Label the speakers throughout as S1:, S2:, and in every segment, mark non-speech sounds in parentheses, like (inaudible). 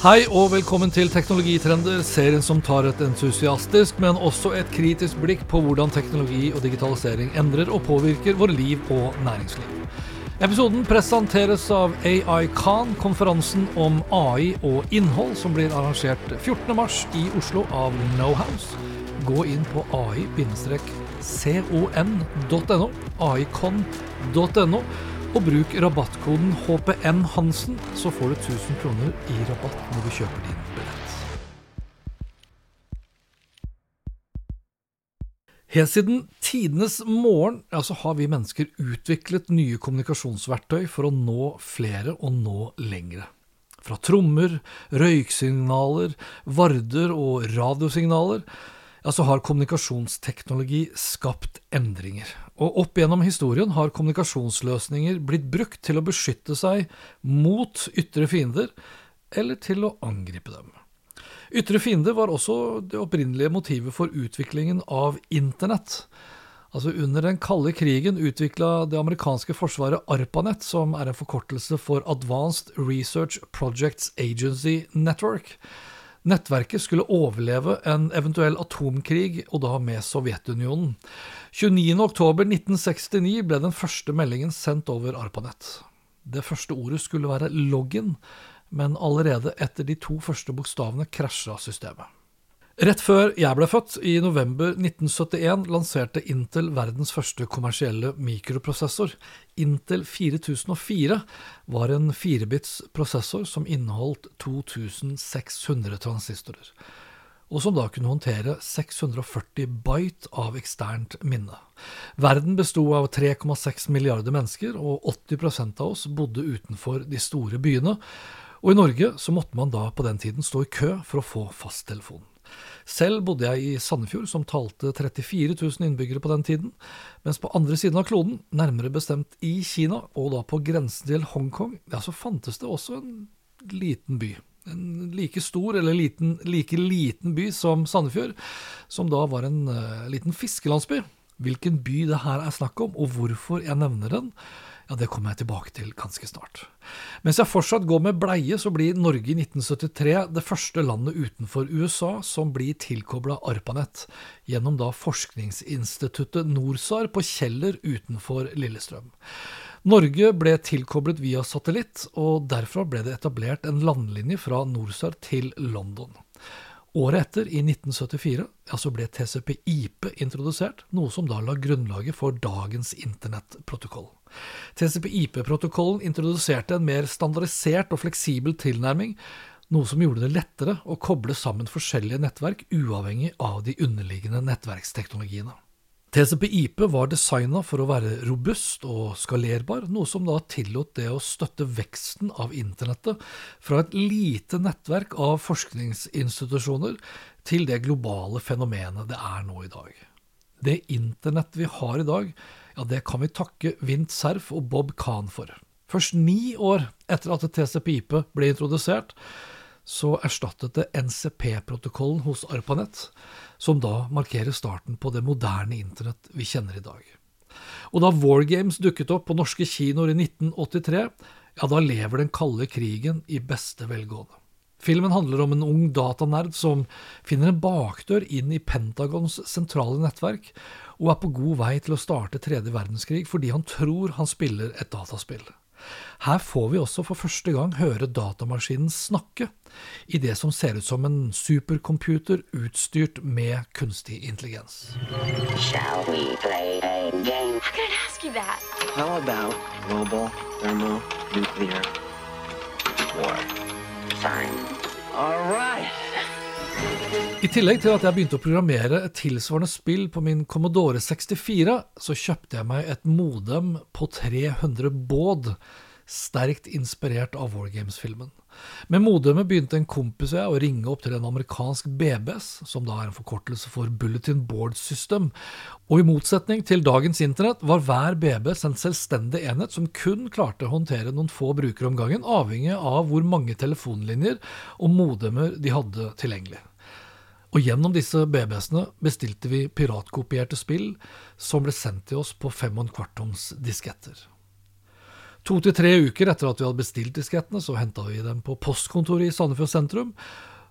S1: Hei og velkommen til Teknologitrender, serien som tar et entusiastisk, men også et kritisk blikk på hvordan teknologi og digitalisering endrer og påvirker våre liv og næringsliv. Episoden presenteres av AI Khan, konferansen om AI og innhold som blir arrangert 14.3 i Oslo av Knowhouse. Gå inn på ai-con.no, aicon.no, og bruk rabattkoden HPN Hansen, så får du 1000 kroner i rabatt når du kjøper din billett. Helt siden tidenes morgen altså har vi mennesker utviklet nye kommunikasjonsverktøy for å nå flere og nå lengre. Fra trommer, røyksignaler, varder og radiosignaler ja, så har kommunikasjonsteknologi skapt endringer. Og opp gjennom historien har kommunikasjonsløsninger blitt brukt til å beskytte seg mot ytre fiender, eller til å angripe dem. Ytre fiender var også det opprinnelige motivet for utviklingen av Internett. Altså Under den kalde krigen utvikla det amerikanske forsvaret ARPANET, som er en forkortelse for Advanced Research Projects Agency Network. Nettverket skulle overleve en eventuell atomkrig, og da med Sovjetunionen. 29.10.1969 ble den første meldingen sendt over ARPANET. Det første ordet skulle være login, men allerede etter de to første bokstavene krasja systemet. Rett før jeg ble født, i november 1971, lanserte Intel verdens første kommersielle mikroprosessor. Intel 4004 var en firebits prosessor som inneholdt 2600 transistorer, og som da kunne håndtere 640 byte av eksternt minne. Verden besto av 3,6 milliarder mennesker, og 80% av oss bodde utenfor de store byene. Og i Norge så måtte man da på den tiden stå i kø for å få fasttelefon. Selv bodde jeg i Sandefjord, som talte 34 000 innbyggere på den tiden, mens på andre siden av kloden, nærmere bestemt i Kina, og da på grensen til Hongkong, ja, så fantes det også en liten by. En like stor eller liten, like liten by som Sandefjord, som da var en uh, liten fiskelandsby. Hvilken by det her er snakk om, og hvorfor jeg nevner den, ja, Det kommer jeg tilbake til ganske snart. Mens jeg fortsatt går med bleie, så blir Norge i 1973 det første landet utenfor USA som blir tilkobla ARPANET, gjennom da forskningsinstituttet NORSAR på Kjeller utenfor Lillestrøm. Norge ble tilkoblet via satellitt, og derfra ble det etablert en landlinje fra NORSAR til London. Året etter, i 1974, ja, så ble TCP-IP introdusert, noe som da la grunnlaget for dagens internettprotokoll. TCP-IP-protokollen introduserte en mer standardisert og fleksibel tilnærming, noe som gjorde det lettere å koble sammen forskjellige nettverk uavhengig av de underliggende nettverksteknologiene. TCP-IP var designa for å være robust og skalerbar, noe som da tillot det å støtte veksten av internettet fra et lite nettverk av forskningsinstitusjoner til det globale fenomenet det er nå i dag. Det internett vi har i dag, ja, det kan vi takke Vint Cerf og Bob Kahn for. Først ni år etter at TCP-IP ble introdusert, så erstattet det NCP-protokollen hos ARPANET, som da markerer starten på det moderne internett vi kjenner i dag. Og da Wargames dukket opp på norske kinoer i 1983, ja, da lever den kalde krigen i beste velgående. Filmen handler om en ung datanerd som finner en bakdør inn i Pentagons sentrale nettverk, og er på god vei til å starte tredje verdenskrig fordi han tror han spiller et dataspill. Her får vi også for første gang høre datamaskinen snakke, i det som ser ut som en supercomputer utstyrt med kunstig intelligens.
S2: Shall we play a game?
S3: How can ask you that?
S2: How about global thermonuclear war? Fine. All right.
S1: I tillegg til at jeg begynte å programmere et tilsvarende spill på min Commodore 64, så kjøpte jeg meg et modem på 300 båd, sterkt inspirert av Wargames-filmen. Med modemet begynte en kompis og jeg å ringe opp til en amerikansk BBS, som da er en forkortelse for Bulletin Board System, og i motsetning til dagens internett var hver BBS en selvstendig enhet som kun klarte å håndtere noen få brukere om gangen, avhengig av hvor mange telefonlinjer og modemer de hadde tilgjengelig. Og gjennom disse BBS-ene bestilte vi piratkopierte spill som ble sendt til oss på 5,25 toms disketter. To til tre uker etter at vi hadde bestilt diskettene, så henta vi dem på postkontoret i Sandefjord sentrum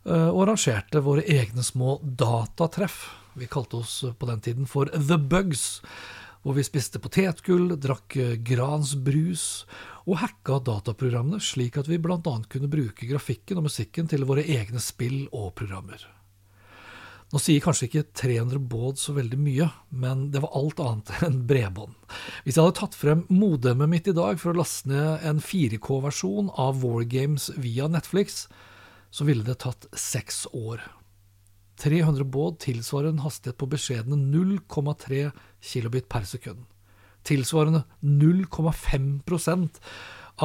S1: eh, og arrangerte våre egne små datatreff. Vi kalte oss på den tiden for The Bugs, hvor vi spiste potetgull, drakk gransbrus og hacka dataprogrammene slik at vi bl.a. kunne bruke grafikken og musikken til våre egne spill og programmer. Nå sier kanskje ikke 300 båd så veldig mye, men det var alt annet enn bredbånd. Hvis jeg hadde tatt frem modemet mitt i dag for å laste ned en 4K-versjon av Wargames via Netflix, så ville det tatt seks år. 300 båd tilsvarer en hastighet på beskjedne 0,3 kilobit per sekund. Tilsvarende 0,5%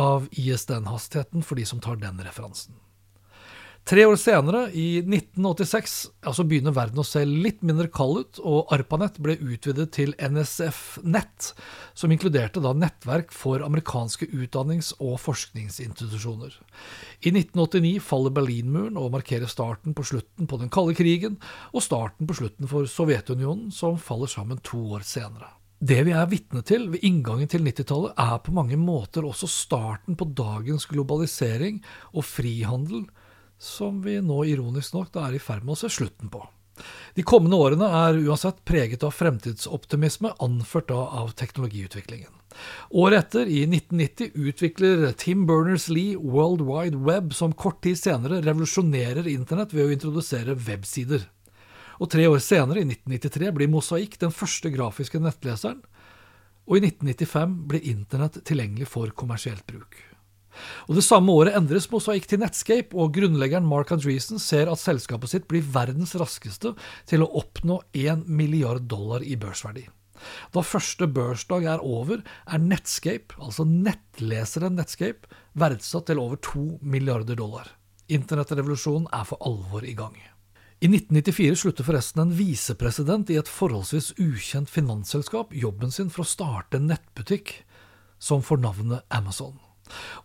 S1: av ISDN-hastigheten for de som tar den referansen. Tre år senere, i 1986, altså begynner verden å se litt mindre kald ut, og ARPANET ble utvidet til NSF-nett, som inkluderte da nettverk for amerikanske utdannings- og forskningsinstitusjoner. I 1989 faller Berlinmuren og markerer starten på slutten på den kalde krigen, og starten på slutten for Sovjetunionen, som faller sammen to år senere. Det vi er vitne til ved inngangen til 90-tallet, er på mange måter også starten på dagens globalisering og frihandel som vi nå ironisk nok da er i ferd med å se slutten på. De kommende årene er uansett preget av fremtidsoptimisme, anført av teknologiutviklingen. Året etter, i 1990, utvikler Tim Berners-Lee World Wide Web, som kort tid senere revolusjonerer internett ved å introdusere websider. Og tre år senere, i 1993, blir Mosaikk den første grafiske nettleseren, og i 1995 blir internett tilgjengelig for kommersielt bruk. Og Det samme året endres Mosaikk til Netscape, og grunnleggeren Mark Andreessen ser at selskapet sitt blir verdens raskeste til å oppnå 1 milliard dollar i børsverdi. Da første børsdag er over, er Netscape, altså nettleseren Netscape, verdsatt til over 2 milliarder dollar. Internettrevolusjonen er for alvor i gang. I 1994 slutter forresten en visepresident i et forholdsvis ukjent finansselskap jobben sin for å starte en nettbutikk som får navnet Amazon.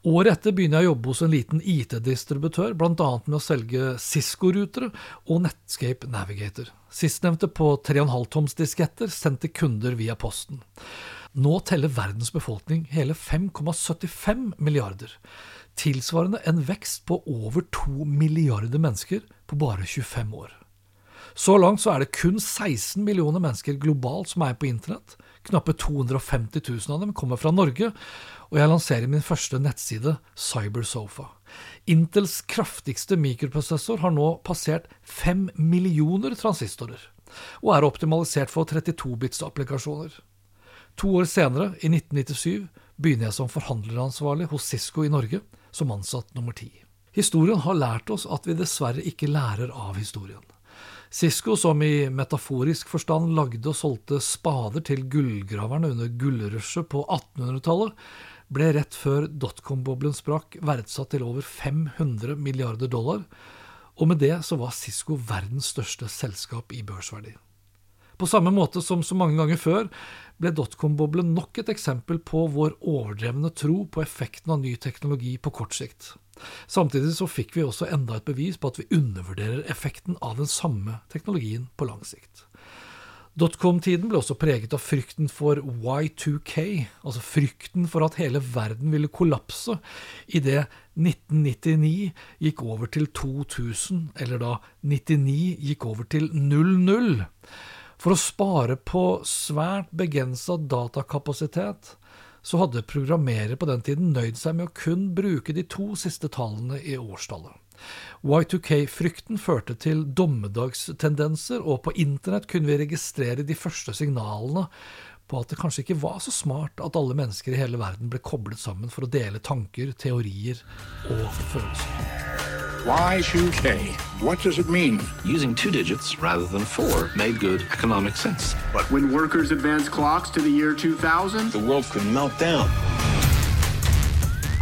S1: Året etter begynner jeg å jobbe hos en liten IT-distributør, bl.a. med å selge Cisco-rutere og Netscape Navigator. Sistnevnte på 3,5 toms disketter sendt til kunder via posten. Nå teller verdens befolkning hele 5,75 milliarder, tilsvarende en vekst på over 2 milliarder mennesker på bare 25 år. Så langt så er det kun 16 millioner mennesker globalt som er på internett. Knappe 250 000 av dem kommer fra Norge, og jeg lanserer min første nettside, Cybersofa. Intels kraftigste mikroprosessor har nå passert 5 millioner transistorer, og er optimalisert for 32-bits-applikasjoner. To år senere, i 1997, begynner jeg som forhandleransvarlig hos Cisco i Norge, som ansatt nummer ti. Historien har lært oss at vi dessverre ikke lærer av historien. Cisco, som i metaforisk forstand lagde og solgte spader til gullgraverne under gullrushet på 1800-tallet, ble rett før dotcom-boblen sprakk verdsatt til over 500 milliarder dollar, og med det så var Cisco verdens største selskap i børsverdi. På samme måte som så mange ganger før ble dotcom-boblen nok et eksempel på vår overdrevne tro på effekten av ny teknologi på kort sikt. Samtidig så fikk vi også enda et bevis på at vi undervurderer effekten av den samme teknologien på lang sikt. Dotcom-tiden ble også preget av frykten for Y2K, altså frykten for at hele verden ville kollapse idet 1999 gikk over til 2000, eller da 99 gikk over til 00. For å spare på svært begrensa datakapasitet så hadde programmerere på den tiden nøyd seg med å kun bruke de to siste tallene i årstallet. Y2K-frykten førte til dommedagstendenser, og på internett kunne vi registrere de første signalene på at det kanskje ikke var så smart at alle mennesker i hele verden ble koblet sammen for å dele tanker, teorier og følelser.
S3: Y2K. What does it mean?
S4: Using two digits rather than four made good economic sense.
S5: But when workers advance clocks to the year 2000,
S4: The world could melt down.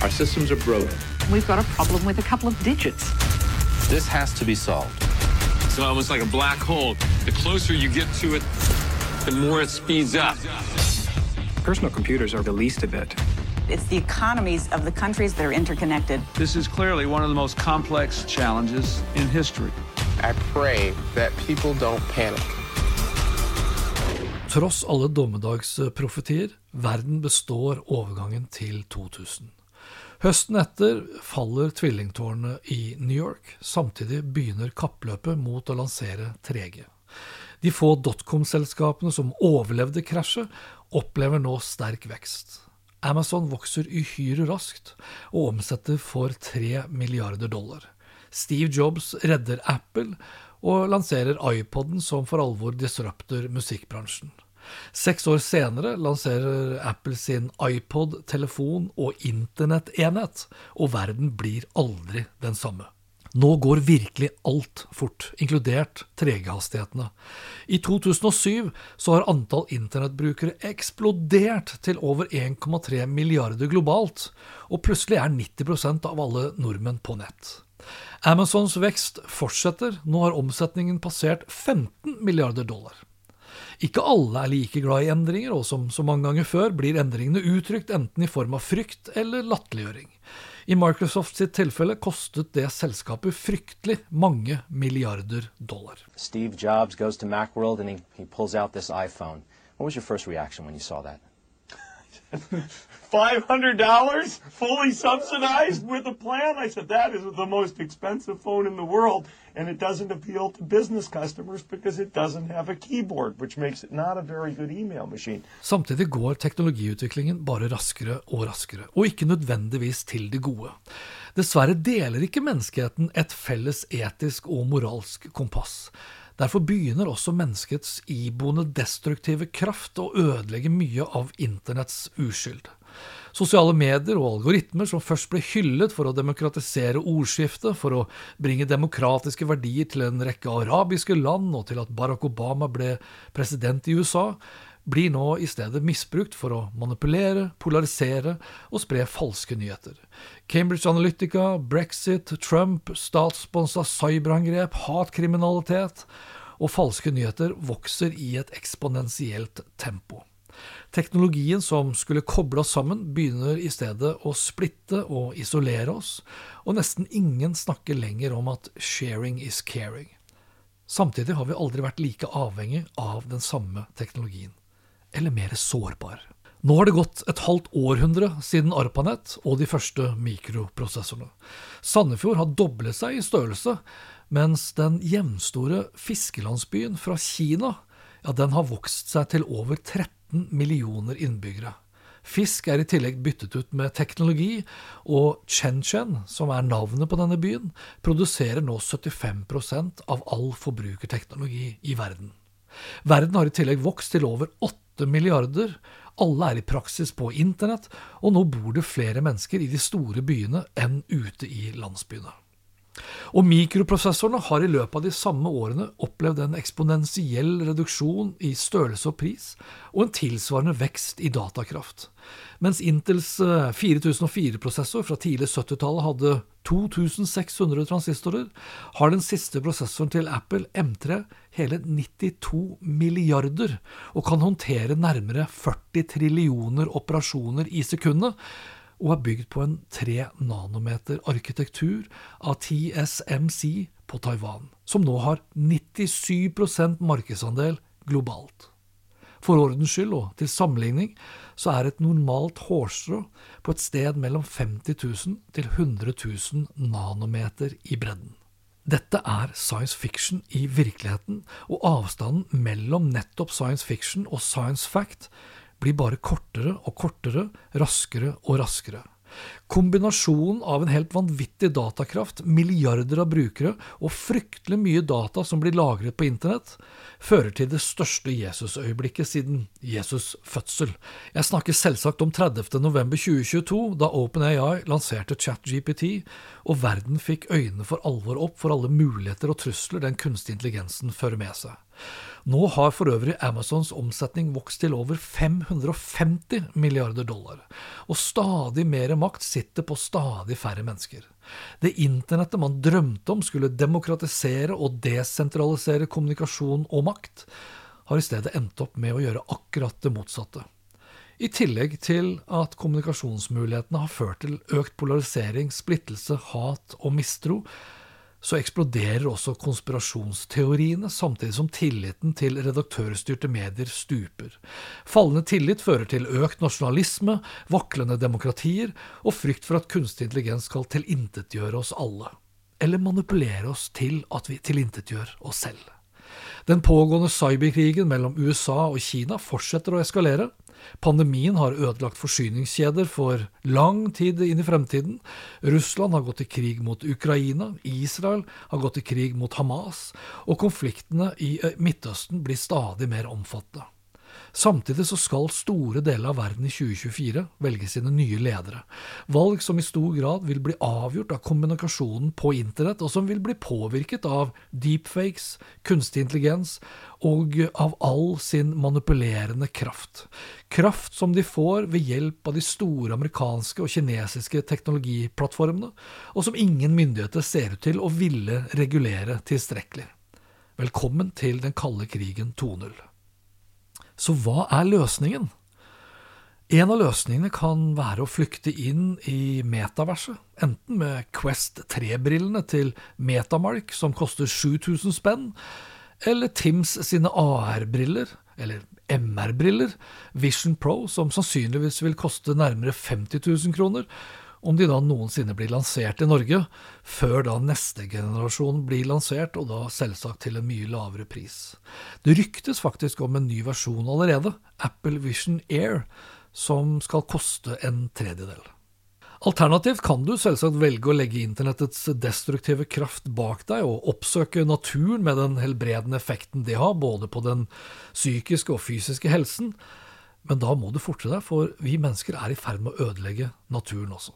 S4: Our systems are broken.
S6: We've got a problem with a couple of digits.
S4: This has to be solved.
S7: It's almost like a black hole. The closer you get to it, the more it speeds up.
S5: personal computers are the least of it.
S6: It's the economies of the countries that are interconnected.
S8: This is clearly one of the most complex challenges in history.
S9: I pray that people don't panic.
S1: Tross alle dommedagsprofetier, verden består overgangen til 2000. Høsten etter faller tvillingtårnet i New York, samtidig begynner kappløpet mot å lansere 3G. De få dotcom-selskapene som overlevde krasjet, opplever nå sterk vekst. Amazon vokser uhyre raskt og omsetter for 3 milliarder dollar. Steve Jobs redder Apple og lanserer iPoden som for alvor disrupter musikkbransjen. Seks år senere lanserer Apple sin iPod, telefon og internettenhet, og verden blir aldri den samme. Nå går virkelig alt fort, inkludert 3G-hastighetene. I 2007 så har antall internettbrukere eksplodert til over 1,3 milliarder globalt, og plutselig er 90% av alle nordmenn på nett. Amazons vekst fortsetter, nå har omsetningen passert 15 milliarder dollar. Ikke alle er like glad i endringer, og som så mange ganger før blir endringene uttrykt enten i form av frykt eller latterliggjøring. I Microsoft sitt tilfelle kostet det selskapet fryktelig mange milliarder dollar.
S10: Steve Jobs goes to Macworld and he, he pulls out iPhone. What was your first reaction when you saw that?
S11: $500 fully subsidized with a plan? I said, that is the most expensive phone in the world. And it doesn't appeal to business customers because it doesn't have a keyboard, which makes it not a very good email machine.
S1: Samtidig går teknologiutviklingen bare raskere og raskere, og ikke nødvendigvis til det gode. Dessverre deler ikke menneskeheten et felles etisk og moralsk kompass. Derfor begynner også menneskets iboende destruktive kraft å ødelegge mye av internetts uskyld. Sosiale medier og algoritmer som først ble hyllet for å demokratisere ordskiftet, for å bringe demokratiske verdier til en rekke arabiske land og til at Barack Obama ble president i USA, blir nå i stedet misbrukt for å manipulere, polarisere og spre falske nyheter. Cambridge Analytica, brexit, Trump, statssponsa cyberangrep, hatkriminalitet og falske nyheter vokser i et eksponentielt tempo. Teknologien som skulle koble oss sammen, begynner i stedet å splitte og isolere oss, og nesten ingen snakker lenger om at sharing is caring. Samtidig har vi aldri vært like avhengig av den samme teknologien, eller mer sårbar. Nå har det gått et halvt århundre siden ARPANET og de første mikroprosessorene. Sandefjord har doblet seg i størrelse, mens den jevnstore fiskelandsbyen fra Kina ja, den har vokst seg til over 13 millioner innbyggere. Fisk er i tillegg byttet ut med teknologi, og Chen-Chen, som er navnet på denne byen, produserer nå 75% av all forbrukerteknologi i verden. Verden har i tillegg vokst til over 8 milliarder, alle er i praksis på internett, og nå bor det flere mennesker i de store byene enn ute i landsbyene. Og mikroprosessorene har i løpet av de samme årene opplevd en eksponentiell reduksjon i størrelse og pris, og en tilsvarende vekst i datakraft. Mens Intels 4004-prosessor fra tidlig 70-tallet hadde 2600 transistorer, har den siste prosessoren til Apple, M3, hele 92 milliarder, og kan håndtere nærmere 40 trillioner operasjoner i sekundet, og er bygd på en 3 nanometer arkitektur av TSMC på Taiwan, som nå har 97% markedsandel globalt. For ordens skyld og til sammenligning så er et normalt hårstrå på et sted mellom 50 000 til 100 000 nanometer i bredden. Dette er science fiction i virkeligheten, og avstanden mellom nettopp science fiction og science fact blir bare kortere og kortere, raskere og raskere. Kombinasjonen av en helt vanvittig datakraft, milliarder av brukere og fryktelig mye data som blir lagret på internett, fører til det største Jesus-øyeblikket siden Jesus' fødsel. Jeg snakker selvsagt om 30. november 2022, da OpenAI lanserte ChatGPT, og verden fikk øynene for alvor opp for alle muligheter og trusler den kunstige intelligensen fører med seg. Nå har for øvrig Amazons omsetning vokst til over 550 milliarder dollar, og stadig mer makt sitter på stadig færre mennesker. Det internettet man drømte om skulle demokratisere og desentralisere kommunikasjon og makt, har i stedet endt opp med å gjøre akkurat det motsatte. I tillegg til at kommunikasjonsmulighetene har ført til økt polarisering, splittelse, hat og mistro, så eksploderer også konspirasjonsteoriene, samtidig som tilliten til redaktørstyrte medier stuper. Fallende tillit fører til økt nasjonalisme, vaklende demokratier og frykt for at kunstig intelligens skal tilintetgjøre oss alle. Eller manipulere oss til at vi tilintetgjør oss selv. Den pågående cyberkrigen mellom USA og Kina fortsetter å eskalere. Pandemien har ødelagt forsyningskjeder for lang tid inn i fremtiden. Russland har gått til krig mot Ukraina, Israel har gått til krig mot Hamas, og konfliktene i eh, Midtøsten blir stadig mer omfattende. Samtidig så skal store deler av verden i 2024 velge sine nye ledere. Valg som i stor grad vil bli avgjort av kommunikasjonen på internett, og som vil bli påvirket av deepfakes, kunstig intelligens og av all sin manipulerende kraft. Kraft som de får ved hjelp av de store amerikanske og kinesiske teknologiplattformene, og som ingen myndigheter ser ut til å ville regulere tilstrekkelig. Velkommen til den kalde krigen 2.0. Så hva er løsningen? En av løsningene kan være å flykte inn i metaverset, enten med Quest 3-brillene til Metamark, som koster 7000 spenn, eller Tims sine AR-briller, eller MR-briller, Vision Pro, som sannsynligvis vil koste nærmere 50 000 kroner, om de da noensinne blir lansert i Norge, før da neste generasjon blir lansert, og da selvsagt til en mye lavere pris. Det ryktes faktisk om en ny versjon allerede, Apple Vision Air, som skal koste en tredjedel. Alternativt kan du selvsagt velge å legge internettets destruktive kraft bak deg og oppsøke naturen med den helbredende effekten det har, både på den psykiske og fysiske helsen, men da må du forte deg, for vi mennesker er i ferd med å ødelegge naturen også.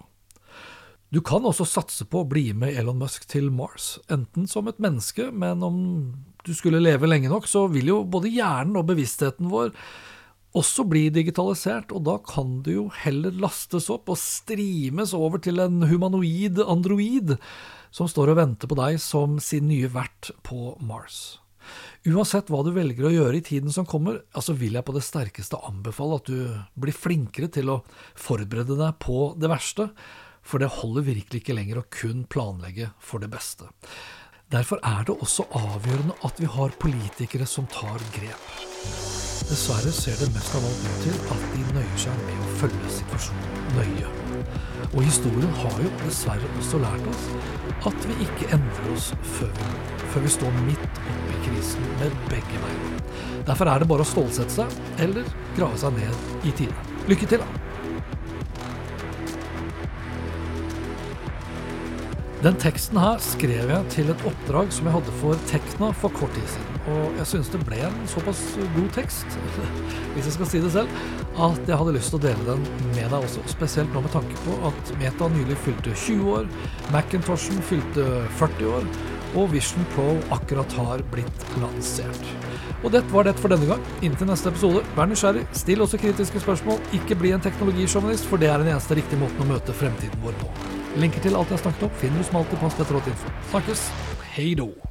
S1: Du kan også satse på å bli med Elon Musk til Mars, enten som et menneske, men om du skulle leve lenge nok, så vil jo både hjernen og bevisstheten vår også bli digitalisert, og da kan du jo heller lastes opp og streames over til en humanoid android som står og venter på deg som sin nye vert på Mars. Uansett hva du velger å gjøre i tiden som kommer, altså vil jeg på det sterkeste anbefale at du blir flinkere til å forberede deg på det verste, for det holder virkelig ikke lenger å kun planlegge for det beste. Derfor er det også avgjørende at vi har politikere som tar grep. Dessverre ser det mest av alt ut til at de nøyer seg med å følge situasjonen nøye. Og historien har jo dessverre også lært oss at vi ikke endrer oss før vi, før vi står midt oppe i krisen med begge beina. Derfor er det bare å stålsette seg, eller grave seg ned i tide. Lykke til, da! Den teksten her skrev jeg til et oppdrag som jeg hadde for Tekna for kort tid siden. Og jeg synes det ble en såpass god tekst, (laughs) hvis jeg skal si det selv, at jeg hadde lyst til å dele den med deg også. Spesielt nå med tanke på at Meta nylig fylte 20 år, Macintoshen fylte 40 år, og Vision Pro akkurat har blitt lansert. Og det var det for denne gang. Inntil neste episode, vær nysgjerrig, still også kritiske spørsmål, ikke bli en teknologisjåvinist, for det er den eneste riktige måten å møte fremtiden vår på. Linker til alt jeg har snakket opp finner du som alltid på Støtteråd.info. Snakkes. Hei då.